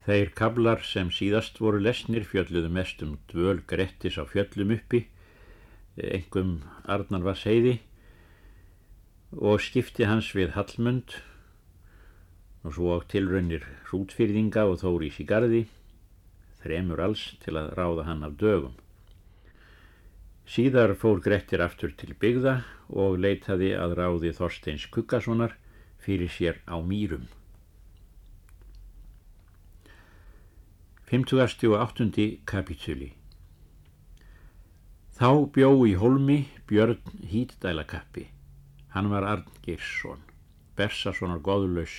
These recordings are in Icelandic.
Þeir kablar sem síðast voru lesnir fjölluðu mest um dvöl Grettis á fjöllum uppi, engum Arnar var seiði og skipti hans við Hallmund og svo á tilraunir hrútfyrðinga og þórís í gardi, þremur alls til að ráða hann af dögum. Síðar fór Grettir aftur til byggða og leitaði að ráði Þorsteins Kukkasonar fyrir sér á mýrum. 58. kapitúli Þá bjó í holmi Björn Hítdælakappi. Hann var Arngirsson, Bersasonar goðlaus,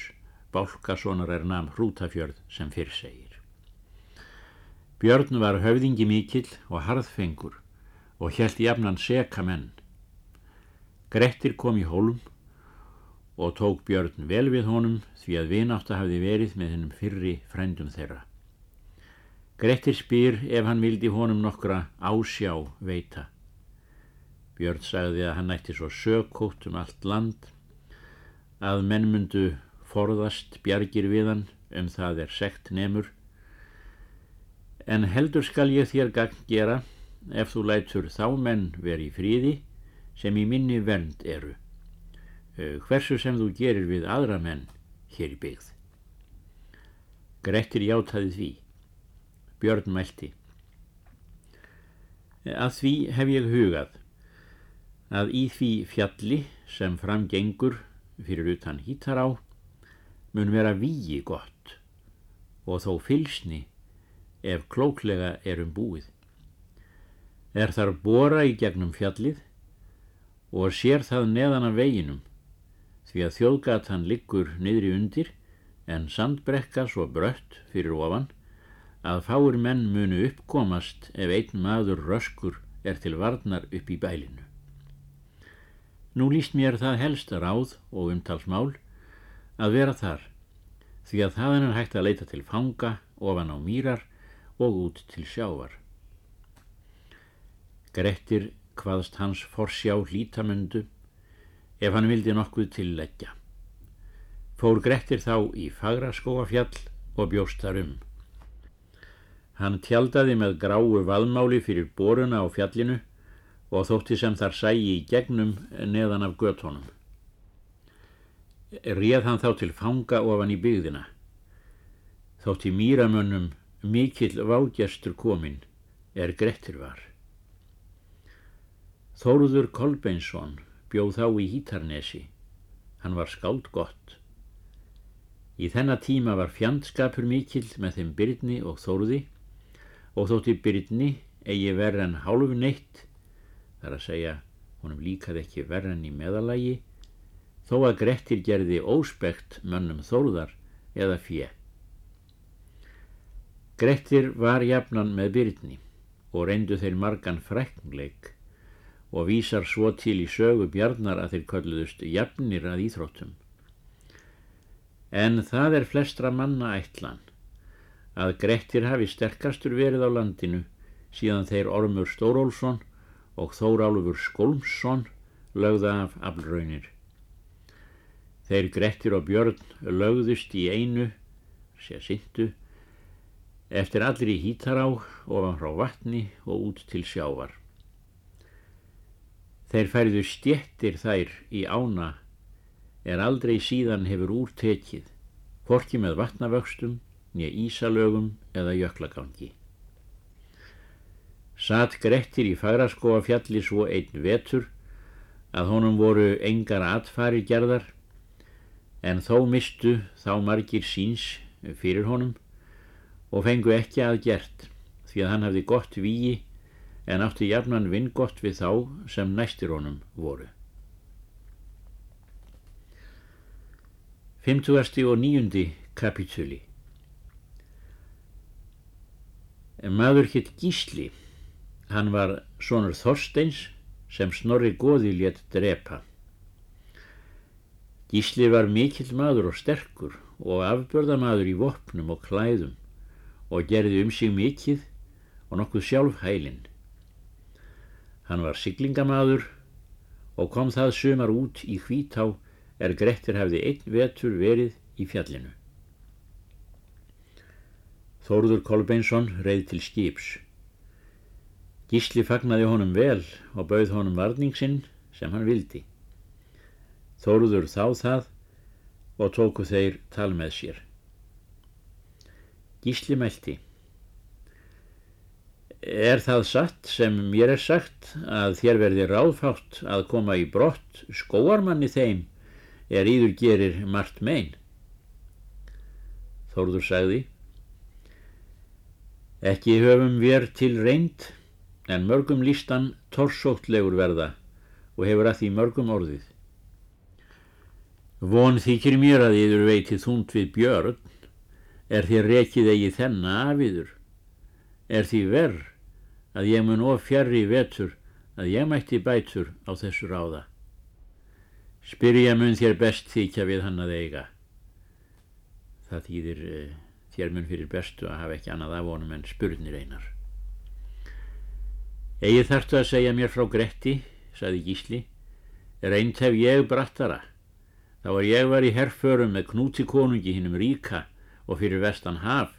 Bálkasonar er nam Hrútafjörð sem fyrr segir. Björn var höfðingi mikill og harðfengur og hjælt jafnan seka menn. Grettir kom í hólm og tók Björn vel við honum því að vinátt að hafði verið með hennum fyrri frændum þeirra. Grettir spyr ef hann vildi honum nokkra ásjá veita. Björn sagði að hann ætti svo sökkótt um allt land að menn myndu forðast bjargir við hann um það er sekt nemur. En heldur skal ég þér gagn gera ef þú lætur þá menn veri í fríði sem í minni vernd eru. Hversu sem þú gerir við aðra menn hér í byggð. Grettir játaði því Björn mælti að því hef ég hugað að í því fjalli sem framgengur fyrir utan hítar á mun vera víi gott og þó fylsni ef klóklega er um búið. Er þar bóra í gegnum fjallið og sér það neðan af veginum því að þjóðgatan liggur niðri undir en sandbrekka svo brött fyrir ofan að fáir menn munu uppkomast ef einn maður röskur er til varnar upp í bælinu. Nú líst mér það helst ráð og umtalsmál að vera þar því að þaðan er hægt að leita til fanga ofan á mýrar og út til sjávar. Grettir hvaðst hans forsjá hlítamundu ef hann vildi nokkuð til leggja. Fór Grettir þá í fagraskóafjall og bjóst þar um. Hann tjaldaði með gráu valmáli fyrir boruna á fjallinu og þótti sem þar sægi í gegnum neðan af göttónum. Réð hann þá til fanga ofan í byggðina. Þótti mýramönnum mikill vágestur kominn er Grettir var. Þóruður Kolbeinsson bjóð þá í Hítarnesi. Hann var skáld gott. Í þennan tíma var fjandskapur mikill með þeim Byrni og Þóruði og þótti Byrni eigi verð en hálfu neitt, þar að segja honum líkaði ekki verð en í meðalagi, þó að Grettir gerði óspekt mönnum Þóruðar eða fjö. Grettir var jafnan með Byrni og reyndu þeir margan frekngleik og vísar svo til í sögu bjarnar að þeir kölluðust jafnir að íþróttum. En það er flestra manna ætlan að Grettir hafi sterkastur verið á landinu síðan þeir Ormur Stórólfsson og Þórálfur Skolmsson lögða af aflraunir. Þeir Grettir og Björn lögðust í einu, sé sindu, eftir allir í hítará ofan frá vatni og út til sjávar. Þeir færðu stjettir þær í ána er aldrei síðan hefur úrtekið, hvorki með vatnavöxtum, nýja ísalögum eða jöklagangi. Satt Grettir í fagraskóafjalli svo einn vetur að honum voru engar atfari gerðar en þó mistu þá margir síns fyrir honum og fengu ekki að gert því að hann hafði gott víi en átti jafnan vingott við þá sem næstir honum voru. 50. og 9. kapitúli Maður hitt Gísli, hann var sonur Þorsteins sem Snorri Góði létt drepa. Gísli var mikill maður og sterkur og afbörðamaður í vopnum og klæðum og gerði um sig mikið og nokkuð sjálf hælinn. Hann var siglingamaður og kom það sumar út í hvítá er Grettir hafði einn vetur verið í fjallinu. Þóruður Kolbeinsson reið til skips. Gísli fagnaði honum vel og bauð honum varningsinn sem hann vildi. Þóruður þá það og tóku þeir tal með sér. Gísli mælti. Er það satt sem mér er sagt að þér verði ráðfátt að koma í brott skóarmanni þeim er íður gerir margt megin? Þóruður sagði. Ekki höfum við til reynd en mörgum lístan torsóttlegur verða og hefur að því mörgum orðið. Von þykir mér að yður veitið þúnd við björn, er þér rekið eigi þenna afiður, er því verð að ég mun of fjarrri vetur að ég mætti bætur á þessu ráða. Spyrja mun þér best þykja við hann að eiga. Það þýðir eh, þér mun fyrir bestu að hafa ekki annað af honum en spurnir einar. Egið þartu að segja mér frá Gretti, saði Gísli, reynd hef ég brattara. Þá er ég var í herrförum með knúti konungi hinnum ríka og fyrir vestan haf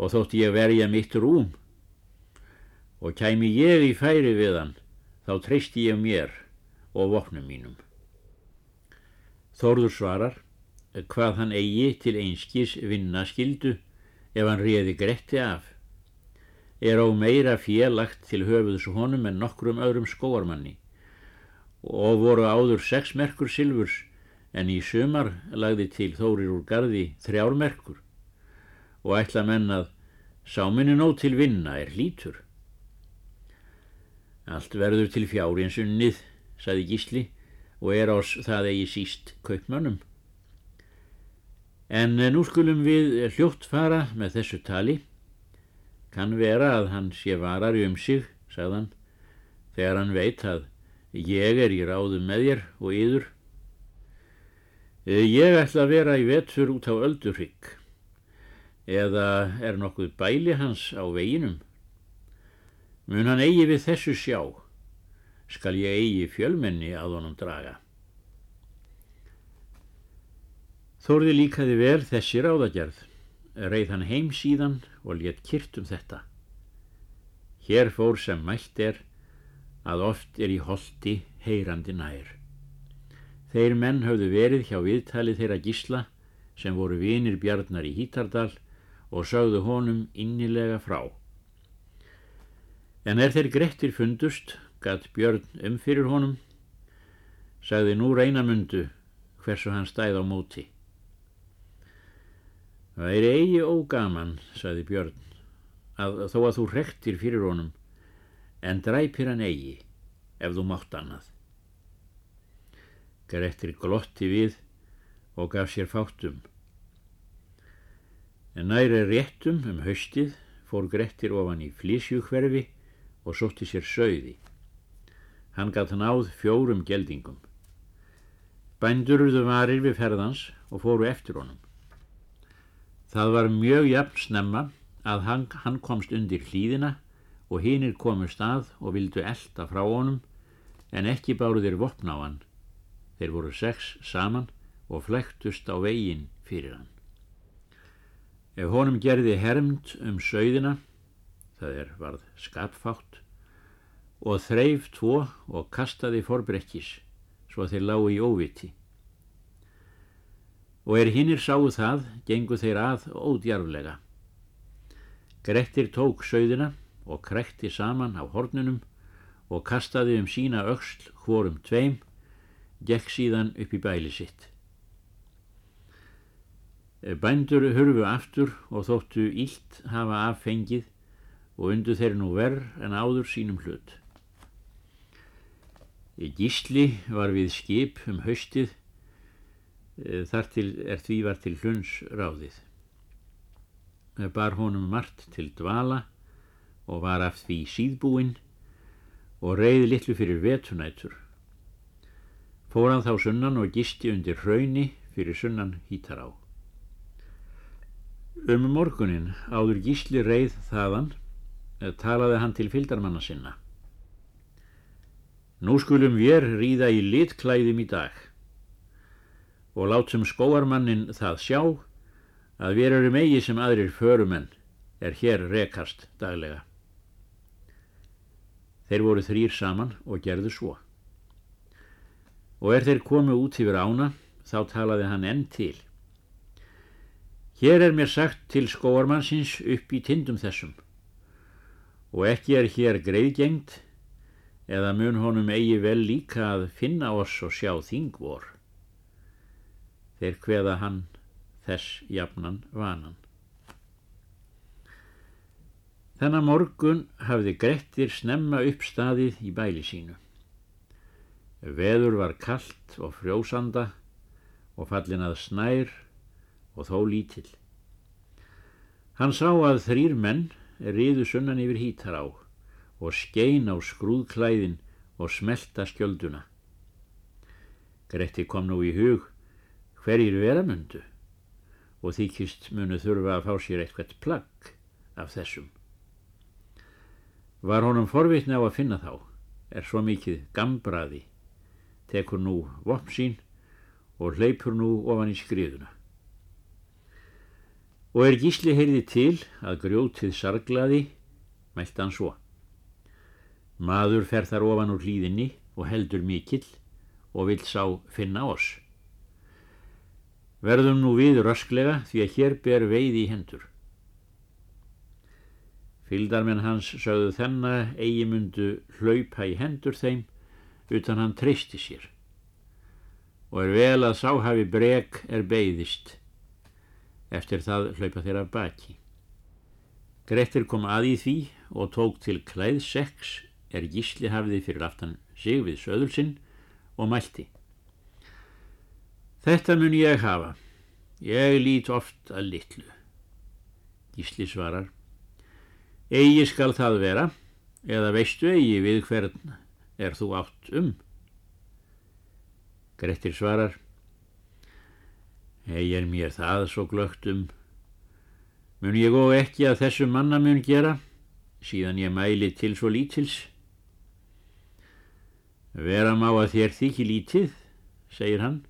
og þótt ég verja mitt rúm og kæmi ég í færi við hann þá treysti ég mér og vopnum mínum. Þórður svarar hvað hann eigi til einskis vinna skildu ef hann réði Gretti af. Er á meira félagt til höfuðs honum en nokkrum öðrum skóarmanni og voru áður sex merkur silfurs en í sumar lagði til þórir úr gardi þrjár merkur og ætla menn að sáminni nóg til vinna er lítur. Allt verður til fjárins unnið, saði Gísli og er ás það eigi síst kaupmannum. En nú skulum við hljótt fara með þessu tali. Kann vera að hann sé varari um sig, sagðan, þegar hann veit að ég er í ráðum með þér og yður. Ég ætla að vera í vetur út á öldurrygg eða er nokkuð bæli hans á veginum. Mun hann eigi við þessu sjá, skal ég eigi fjölmenni að honum draga. Þórði líkaði vel þessi ráðagerð, reið hann heim síðan og létt kyrt um þetta. Hér fór sem mælt er að oft er í holdi heyrandi nær. Þeir menn höfðu verið hjá viðtali þeirra gísla sem voru vinir bjarnar í Hítardal og sögðu honum innilega frá. En er þeir grettir fundust, gatt björn um fyrir honum, sagði nú reynamundu hversu hann stæð á móti. Það er eigi ógaman, saði Björn, að þó að þú rektir fyrir honum, en dræpir hann eigi, ef þú mátt annað. Grettir glotti við og gaf sér fátum. En næri réttum um haustið fór Grettir ofan í flísjúkverfi og sótti sér sögði. Hann gatt náð fjórum geldingum. Bændurðu varir við ferðans og fóru eftir honum. Það var mjög jafn snemma að hann, hann komst undir hlýðina og hinnir komust að og vildu elda frá honum en ekki báru þeir vopna á hann. Þeir voru sex saman og flektust á veginn fyrir hann. Ef honum gerði hermt um sögðina, það er varð skapfátt, og þreif tvo og kastaði forbrekkis svo þeir lágu í óviti og er hinnir sáu það, gengu þeir að ódjarflega. Grettir tók sögðina og krekti saman á hornunum og kastaði um sína öxl hvorum tveim, gekk síðan upp í bæli sitt. Bændur hurfu aftur og þóttu ílt hafa affengið og undu þeir nú verð en áður sínum hlut. Gísli var við skip um haustið Eh, þar til er því var til hluns ráðið. Bar honum margt til dvala og var af því síðbúinn og reyði litlu fyrir vetunætur. Fór hann þá sunnan og gisti undir hrauni fyrir sunnan hítar á. Um morgunin áður gísli reyð þaðan eh, talaði hann til fyldarmanna sinna. Nú skulum við ríða í litklæðum í dag og látum skóarmannin það sjá að við erum eigi sem aðrir förumenn er hér rekast daglega. Þeir voru þrýr saman og gerðu svo. Og er þeir komu út yfir ána, þá talaði hann enn til. Hér er mér sagt til skóarmannsins upp í tindum þessum og ekki er hér greiðgengt eða mun honum eigi vel líka að finna oss og sjá þingvor. Þeir hveða hann þess jafnan vanan. Þennan morgun hafði Grettir snemma upp staðið í bæli sínu. Veður var kallt og frjósanda og fallin að snær og þó lítill. Hann sá að þrýr menn riðu sunnan yfir hítar á og skein á skrúðklæðin og smelta skjölduna. Gretti kom nú í hug hverjir vera mundu og þykist munu þurfa að fá sér eitthvað plagg af þessum. Var honum forvitna á að finna þá, er svo mikið gambraði, tekur nú vopn sín og hleypur nú ofan í skriðuna. Og er gísli heyrði til að grjótið sarglaði, mælt hann svo. Maður fer þar ofan úr hlýðinni og heldur mikill og vil sá finna oss. Verðum nú við rösklega því að hér ber veið í hendur. Fyldarmenn hans sögðu þennan eigi mundu hlaupa í hendur þeim utan hann treysti sér og er vel að sá hafi breg er beigðist eftir það hlaupa þeirra baki. Grettir kom að í því og tók til klæðseks er gísli hafiði fyrir aftan sig við söðulsinn og mælti. Þetta mun ég hafa. Ég lít oft að litlu. Gísli svarar. Egi skal það vera, eða veistu eigi við hvern er þú átt um? Grettir svarar. Egi er mér það svo glögt um. Mun ég og ekki að þessu manna mun gera, síðan ég mæli til svo lítils? Vera má að þér þykki lítið, segir hann,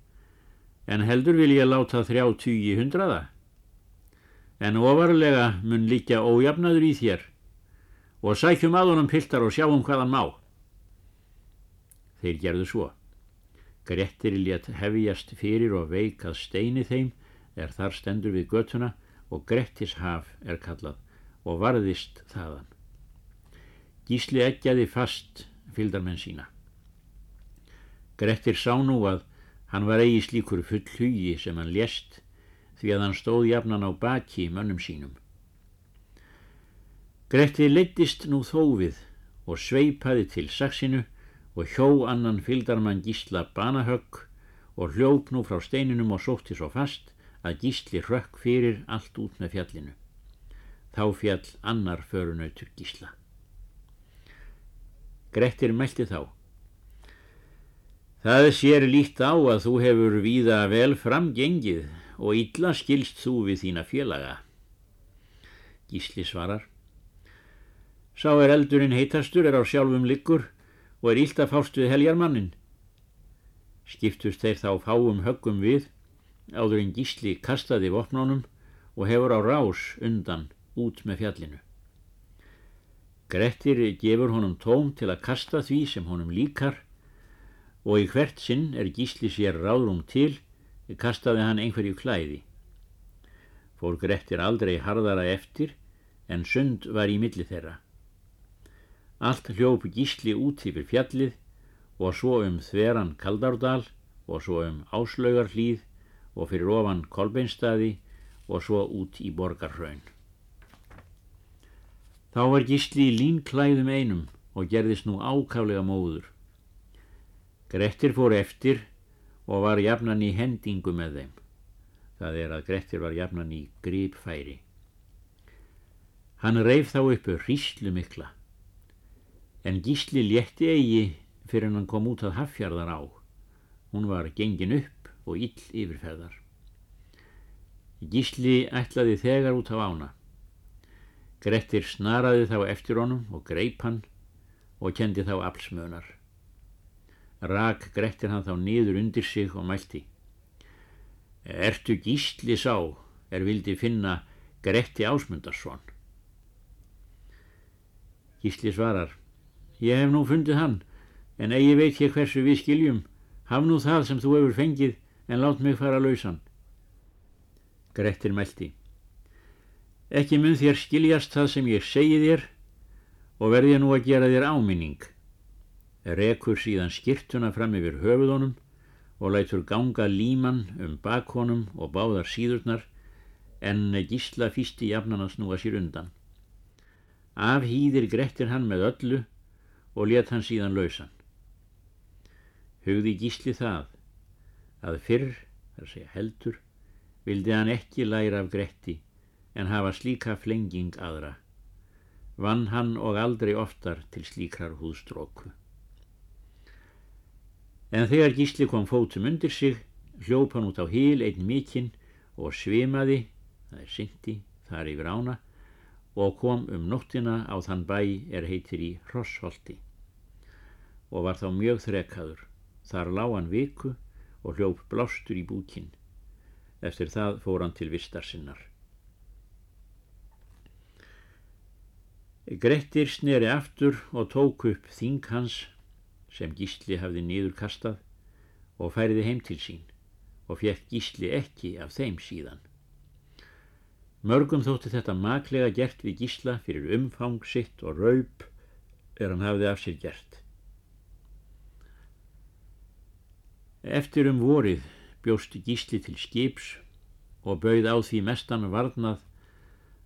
en heldur vil ég láta þrjá tugi hundraða. En ofarlega mun líka ójafnaður í þér og sækjum að honum piltar og sjáum hvaðan má. Þeir gerðu svo. Grettir létt hefjast fyrir og veikað steini þeim er þar stendur við götuna og Grettis haf er kallað og varðist þaðan. Gísli eggjaði fast fyldarmenn sína. Grettir sá nú að hann var eigi slíkur full hugi sem hann lést því að hann stóð jafnan á baki mönnum sínum. Grettir leittist nú þófið og sveipaði til saksinu og hjó annan fyldarmann gísla banahögg og hljóp nú frá steininum og sótti svo fast að gísli rökk fyrir allt út með fjallinu. Þá fjall annar förunautur gísla. Grettir meldi þá. Það sér líkt á að þú hefur víða vel framgengið og illa skilst þú við þína félaga. Gísli svarar. Sá er eldurinn heitastur, er á sjálfum liggur og er ílt að fást við heljarmannin. Skiptust þeir þá fáum höggum við, áður en gísli kastaði vopnónum og hefur á rás undan út með fjallinu. Grettir gefur honum tóm til að kasta því sem honum líkar og í hvert sinn er gísli sér ráðrum til, kastaði hann einhverju klæði. Fór Grettir aldrei harðara eftir, en sund var í milli þeirra. Allt hljópu gísli út yfir fjallið og svo um þveran Kaldárdal og svo um Áslaugarhlýð og fyrir ofan Kolbeinstaði og svo út í Borgarhraun. Þá var gísli í línklæðum einum og gerðist nú ákaflega móður. Grettir fór eftir og var jafnan í hendingu með þeim. Það er að Grettir var jafnan í grípfæri. Hann reif þá uppu hríslu mikla, en gísli létti eigi fyrir hann kom út að haffjarðar á. Hún var gengin upp og ill yfirferðar. Gísli ætlaði þegar út á ána. Grettir snaraði þá eftir honum og greip hann og kendi þá aflsmönar rak Grettir hann þá niður undir sig og mælti. Ertu gísli sá er vildi finna Gretti Ásmundarsson. Gísli svarar, ég hef nú fundið hann, en eigi veit ég hversu við skiljum, haf nú það sem þú hefur fengið, en lát mig fara lausan. Grettir meldi, ekki mun þér skiljast það sem ég segi þér og verði nú að gera þér áminning. Rekur síðan skirtuna fram yfir höfuðunum og lætur ganga líman um bakhónum og báðar síðurnar en gísla fýsti jafnan að snúa sér undan. Af hýðir grettir hann með öllu og let hann síðan lausan. Hugði gísli það að fyrr, þar segja heldur, vildi hann ekki læra af gretti en hafa slíka flenging aðra. Vann hann og aldrei oftar til slíkrar húðstróku. En þegar gísli kom fótum undir sig, hljóp hann út á híl einn mikinn og svimaði, það er syndi, þar yfir ána, og kom um nóttina á þann bæ er heitir í Hrossholti og var þá mjög þrekaður. Þar lág hann viku og hljóp blástur í búkinn. Eftir það fór hann til vistar sinnar. Grettir sneri aftur og tók upp þing hans sem gísli hafði nýður kastað og færiði heim til sín og fekk gísli ekki af þeim síðan. Mörgum þótti þetta maklega gert við gísla fyrir umfang sitt og raup er hann hafði af sér gert. Eftir um vorið bjósti gísli til skips og bauð á því mestan varnað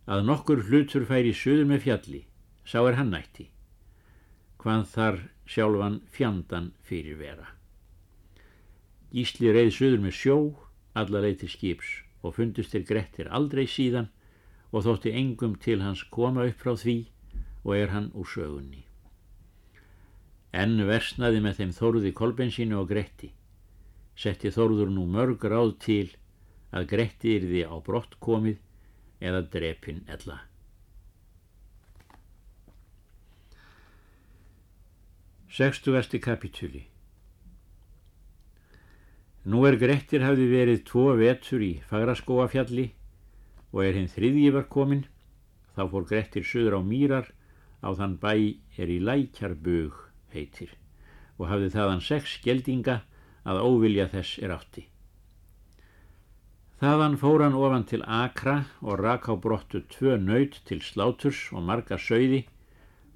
að nokkur hlutur færi söður með fjalli, sá er hann nætti, hvað þar sjálfan fjandan fyrir vera. Gísli reið söður með sjó, alla leið til skips og fundust til Grettir aldrei síðan og þótti engum til hans koma upp frá því og er hann úr sögunni. Enn versnaði með þeim þóruði kolbensínu og Gretti. Setti þóruður nú mörg ráð til að Gretti yrði á brott komið eða drepin ella. Sextugasti kapitúli Nú er Grettir hafði verið tvo vetur í Fagraskóafjalli og er hinn þriðji var komin, þá fór Grettir söður á Mýrar á þann bæ er í Lækjarbög heitir og hafði þaðan sex geldinga að óvilja þess er átti. Þaðan fór hann ofan til Akra og rak á brottu tvö nöyt til sláturs og marga söiði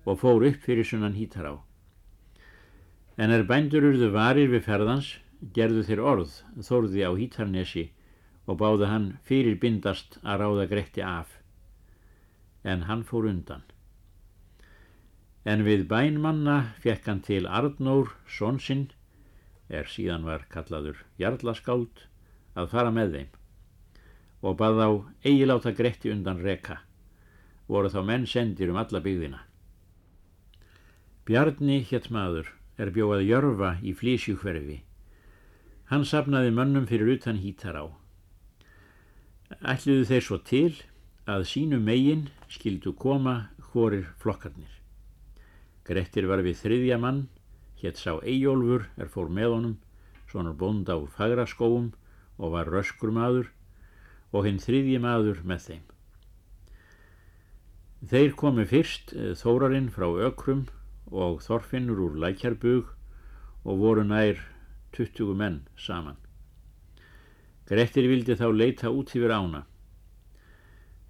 og fór upp fyrir sunnan hítar á. En er bændur urðu varir við ferðans gerðu þeir orð þórði á Hítarnesi og báðu hann fyrir bindast að ráða Gretti af. En hann fór undan. En við bænmanna fekk hann til Arnór, sonsinn, er síðan var kallaður Jarlaskáld, að fara með þeim og bað á eigiláta Gretti undan reka, voru þá menn sendir um alla byggðina. Bjarni hétt maður er bjóað jörfa í flísjúhverfi Hann sapnaði mönnum fyrir utan hítar á. Ætluðu þeir svo til að sínu megin skildu koma hórir flokkarnir. Grettir var við þriðja mann, hétt sá Eyjólfur er fór með honum, svona bónd á fagraskóum og var röskur maður og hinn þriðji maður með þeim. Þeir komu fyrst eh, Þórarinn frá Ökrum og Þorfinnur úr Lækjarbug og voru nær 20 menn saman. Grettir vildi þá leita út yfir ána.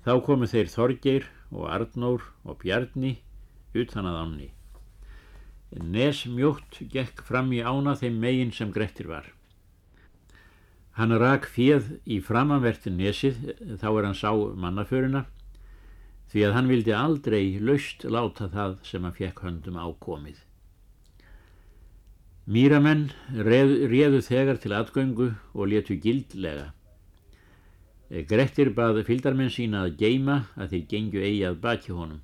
Þá komu þeir Þorgeir og Arnór og Bjarni utan að ánni. Nes mjótt gekk fram í ána þeim megin sem Grettir var. Hann rak fjöð í framanvertin nesið, þá er hann sá mannaföruna, því að hann vildi aldrei laust láta það sem hann fekk höndum ákomið. Mýramenn réðu þegar til atgöngu og letu gildlega. Grettir bað fyldarmenn sína að geima að þeir gengju eigi að baki honum.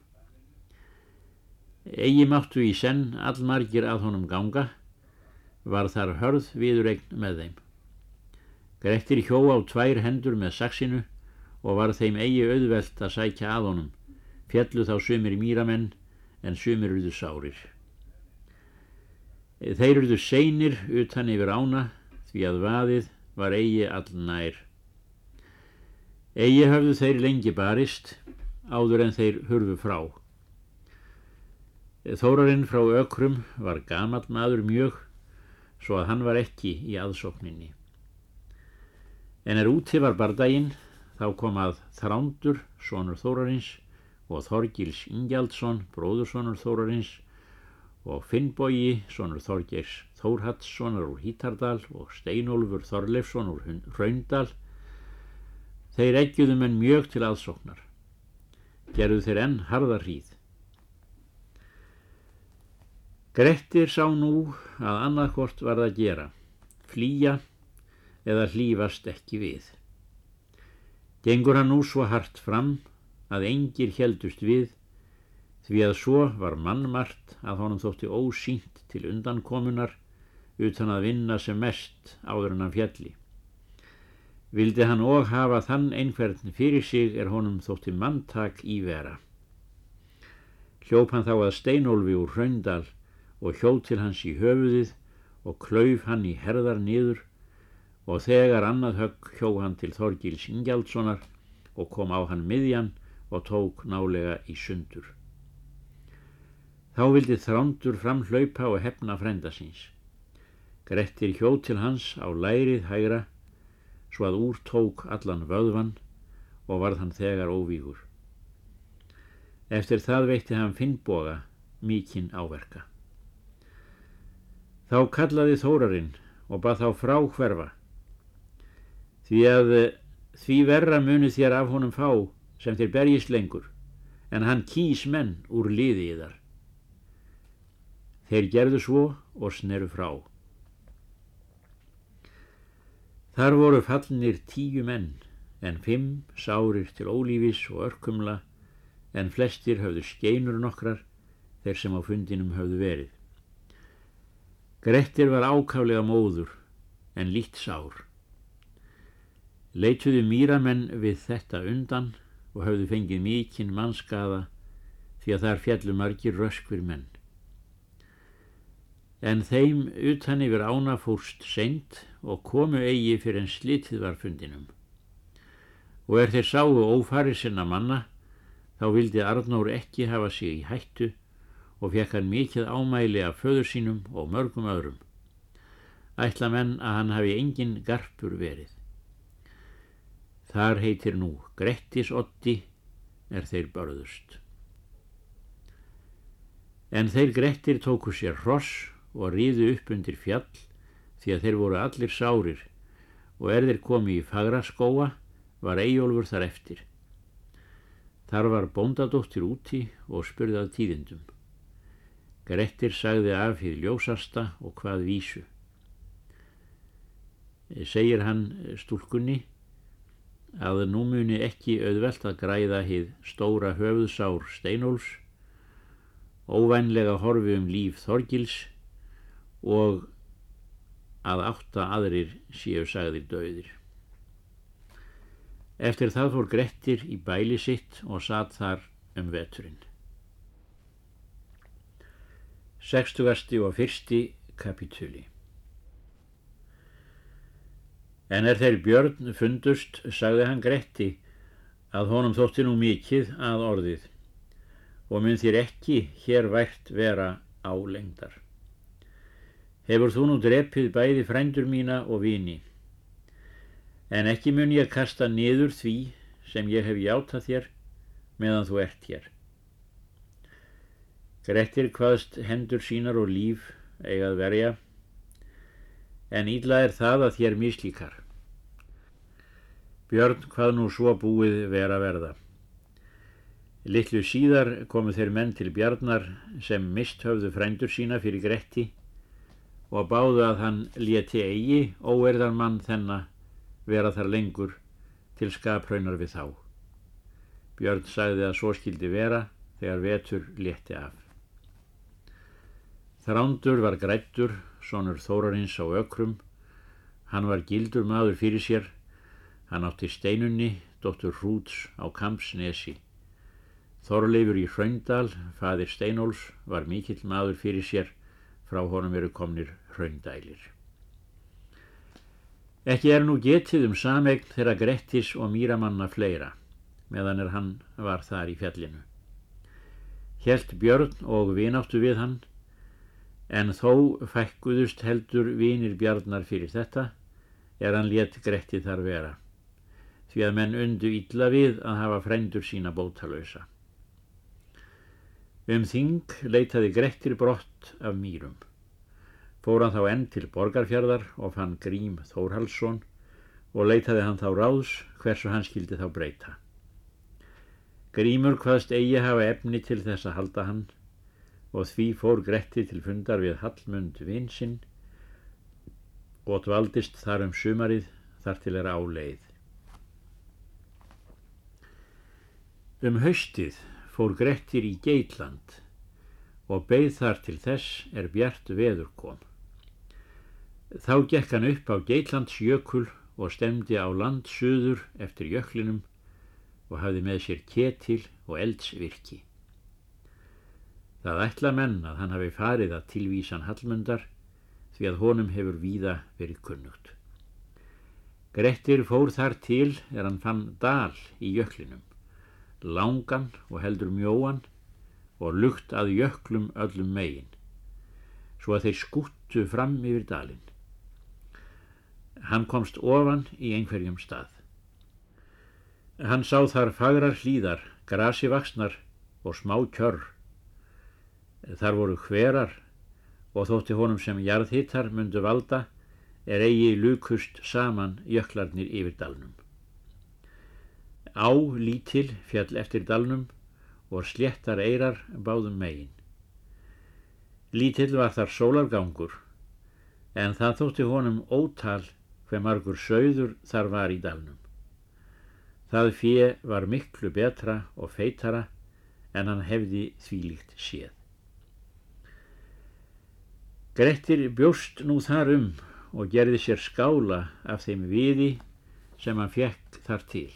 Egi máttu í senn allmargir að honum ganga, var þar hörð viðregn með þeim. Grettir hjó á tvær hendur með saksinu og var þeim eigi auðvelt að sækja að honum, fjallu þá sumir mýramenn en sumir uðu sárir. Þeir eruðu seinir utan yfir ána því að vaðið var eigi allnær. Egi höfðu þeir lengi barist áður en þeir hurfu frá. Þórarinn frá ökrum var gamal maður mjög svo að hann var ekki í aðsókninni. En er úti var bardaginn þá kom að Þrándur, sonur Þórarins og Þorgils Ingjaldsson, bróðursonur Þórarins og Finnbogi, sonur Þorgeirs Þórhattssonar úr Hítardal og Steinólfur Þorleifsson úr Hraundal Þeir eggjúðu menn mjög til aðsóknar. Gerðu þeir enn harða hríð. Grettir sá nú að annarkort var það að gera, flýja eða hlýfast ekki við. Gengur hann nú svo hart fram að engir heldust við því að svo var mannmart að honum þótti ósýnt til undankomunar utan að vinna sem mest áður en hann fjalli. Vildi hann og hafa þann einhvern fyrir sig er honum þótti manntak í vera. Hljóp hann þá að steinólfi úr hraundal og hjóð til hans í höfuðið og klauf hann í herðar niður og þegar annað högg hjó hann til Þorgils Ingjaldssonar og kom á hann miðjan og tók nálega í sundur. Þá vildi þrándur fram hlaupa og hefna frenda síns. Grettir hjóð til hans á lærið hægra svo að úr tók allan vöðvan og varð hann þegar óvígur. Eftir það veitti hann Finnboga mikinn áverka. Þá kallaði Þórarinn og bað þá frá hverfa, því að því verra muni þér af honum fá sem þér berjist lengur, en hann kýs menn úr liði í þar. Þeir gerðu svo og sneru frá. Þar voru fallnir tíu menn, en fimm sárir til ólífis og örkumla, en flestir höfðu skeinur nokkrar, þeir sem á fundinum höfðu verið. Grettir var ákálega móður, en lít sár. Leituðu mýramenn við þetta undan og höfðu fengið mikinn mannskaða því að þar fjallu margir röskvir menn en þeim utan yfir ána fórst seint og komu eigi fyrir en slitið var fundinum. Og er þeir sáu ófarið sinna manna, þá vildi Arnór ekki hafa sig í hættu og fekk hann mikið ámæli af föður sínum og mörgum öðrum. Ætla menn að hann hafi engin garpur verið. Þar heitir nú Grettis Otti er þeir börðust. En þeir Grettir tóku sér hross og ríðu upp undir fjall því að þeir voru allir sárir og er þeir komi í fagraskóa var Eyjólfur þar eftir. Þar var bóndadóttir úti og spurðað tíðindum. Grettir sagði af hið ljósasta og hvað vísu. Segir hann stúlkunni að nú muni ekki auðvelt að græða hið stóra höfuðsár Steinóls, óvænlega horfi um líf Þorgils og að átta aðrir séu sagðir döðir. Eftir það fór Grettir í bæli sitt og satt þar um veturinn. 60. og 1. kapitúli En er þeir björn fundust, sagði hann Gretti, að honum þótti nú mikið að orðið og mun þér ekki hér vært vera á lengdar. Hefur þú nú drepið bæði frændur mína og vini. En ekki mun ég kasta niður því sem ég hef játað þér meðan þú ert hér. Grettir hvaðst hendur sínar og líf eigað verja, en ídla er það að þér mislíkar. Björn hvað nú svo búið vera verða. Littlu síðar komu þeir menn til Bjarnar sem mist höfðu frændur sína fyrir Gretti og báðu að hann léti eigi óerðan mann þennan vera þar lengur til skapraunar við þá. Björn sagði að svo skildi vera þegar vetur létti af. Þrándur var grættur, sonur Þórarins á ökrum. Hann var gildur maður fyrir sér. Hann átti steinunni, dóttur Hrúts á Kampsnesi. Þorleifur í Hraundal, fadir Steinóls, var mikill maður fyrir sér frá honum eru komnir hraundælir. Ekki er nú getið um samegn þeirra Grettis og Míramanna fleira, meðan er hann var þar í fjallinu. Helt Björn og vináttu við hann, en þó fækkuðust heldur vinir Bjarnar fyrir þetta, er hann létt Gretti þar vera, því að menn undu illa við að hafa frændur sína bótalösa. Um þing leitaði Grettir brott af mýrum. Fór hann þá enn til borgarfjörðar og fann Grím Þórhalsson og leitaði hann þá ráðs hversu hann skildi þá breyta. Grímur hvaðst eigi hafa efni til þess að halda hann og því fór Gretti til fundar við Hallmund vinsinn og dvaldist þar um sumarið þar til er áleið. Um haustið fór Grettir í Geitland og beigð þar til þess er bjart veður kom. Þá gekk hann upp á Geitlandsjökul og stemdi á landsuður eftir jöklinum og hafði með sér ketil og eldsvirki. Það ætla menn að hann hafi farið að tilvísan Hallmundar því að honum hefur víða verið kunnugt. Grettir fór þar til er hann fann dal í jöklinum, langan og heldur mjóan og lukt að jöklum öllum megin, svo að þeir skuttu fram yfir dalinn. Hann komst ofan í einhverjum stað. Hann sá þar fagrar hlýðar, grasi vaksnar og smá kjörr. Þar voru hverar og þótti honum sem jarðhittar myndu valda er eigi lukust saman jöklarnir yfir dalnum. Á lítil fjall eftir dalnum og sléttar eirar báðum megin. Lítill var þar sólargangur en það þótti honum ótal hver margur sögður þar var í dalnum. Það fjö var miklu betra og feitara en hann hefði þvílíkt séð. Grettir bjóst nú þar um og gerði sér skála af þeim viði sem hann fekk þar til.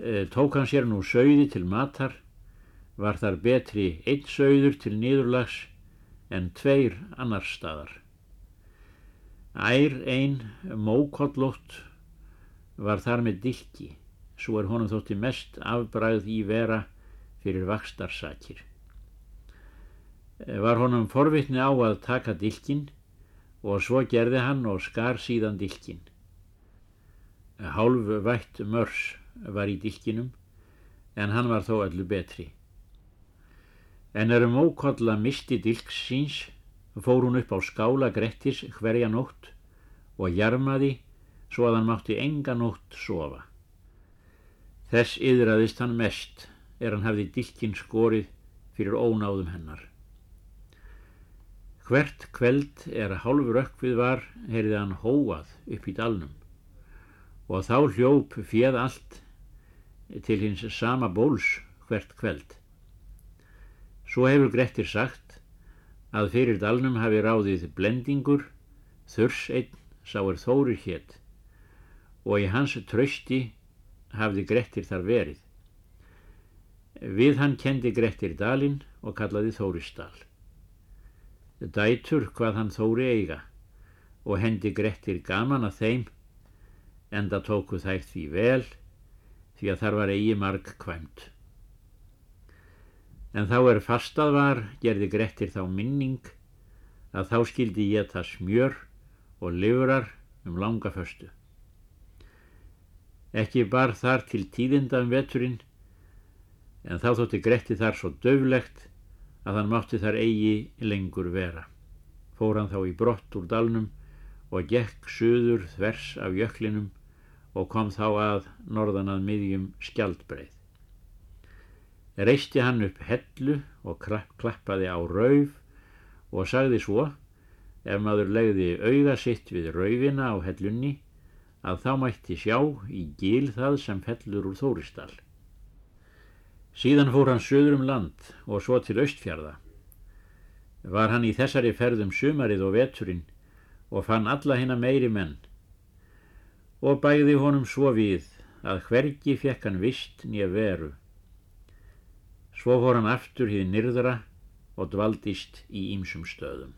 E, tók hann sér nú sögði til matar, var þar betri einn sögður til niðurlags en tveir annar staðar. Ær ein mókollótt var þar með dilki, svo er honum þótti mest afbræð í vera fyrir vakstarsakir. Var honum forvitni á að taka dilkin og svo gerði hann og skar síðan dilkin. Hálf vætt mörs var í dilkinum en hann var þó öllu betri. En er um ókolla misti dilks síns fór hún upp á skála Grettis hverja nótt og jarmaði svo að hann mátti enga nótt sofa. Þess yðraðist hann mest er hann hafði dilkin skorið fyrir ónáðum hennar. Hvert kveld er að hálfur ökkvið var, heyrði hann hóað upp í dalnum og þá hljóp fjöð allt til hins sama bóls hvert kveld. Svo hefur Grettir sagt að fyrir dalnum hafi ráðið blendingur, þurs einn sá er Þóri hétt og í hans trösti hafði Grettir þar verið. Við hann kendi Grettir dalinn og kallaði Þóristál. Dætur hvað hann Þóri eiga og hendi Grettir gaman að þeim enda tóku þær því vel því að þar var eigi marg kvæmt. En þá er fastað var, gerði Grettir þá minning, að þá skildi ég það smjör og lifurar um langa föstu. Ekki bar þar til tíðinda um veturinn, en þá þótti Gretti þar svo döflegt að hann mátti þar eigi lengur vera. Fór hann þá í brott úr dalnum og gekk söður þvers af jöklinum og kom þá að norðan að miðjum skjaldbreið reisti hann upp hellu og klappaði á rauf og sagði svo ef maður legði auða sitt við raufina á hellunni að þá mætti sjá í gíl það sem fellur úr Þóristall. Síðan fór hann söður um land og svo til Östfjörða. Var hann í þessari ferðum sumarið og veturinn og fann alla hérna meiri menn og bæði honum svo við að hvergi fekk hann vist nýja veru Svo fór hann aftur hið nyrðra og dvaldist í ýmsum stöðum.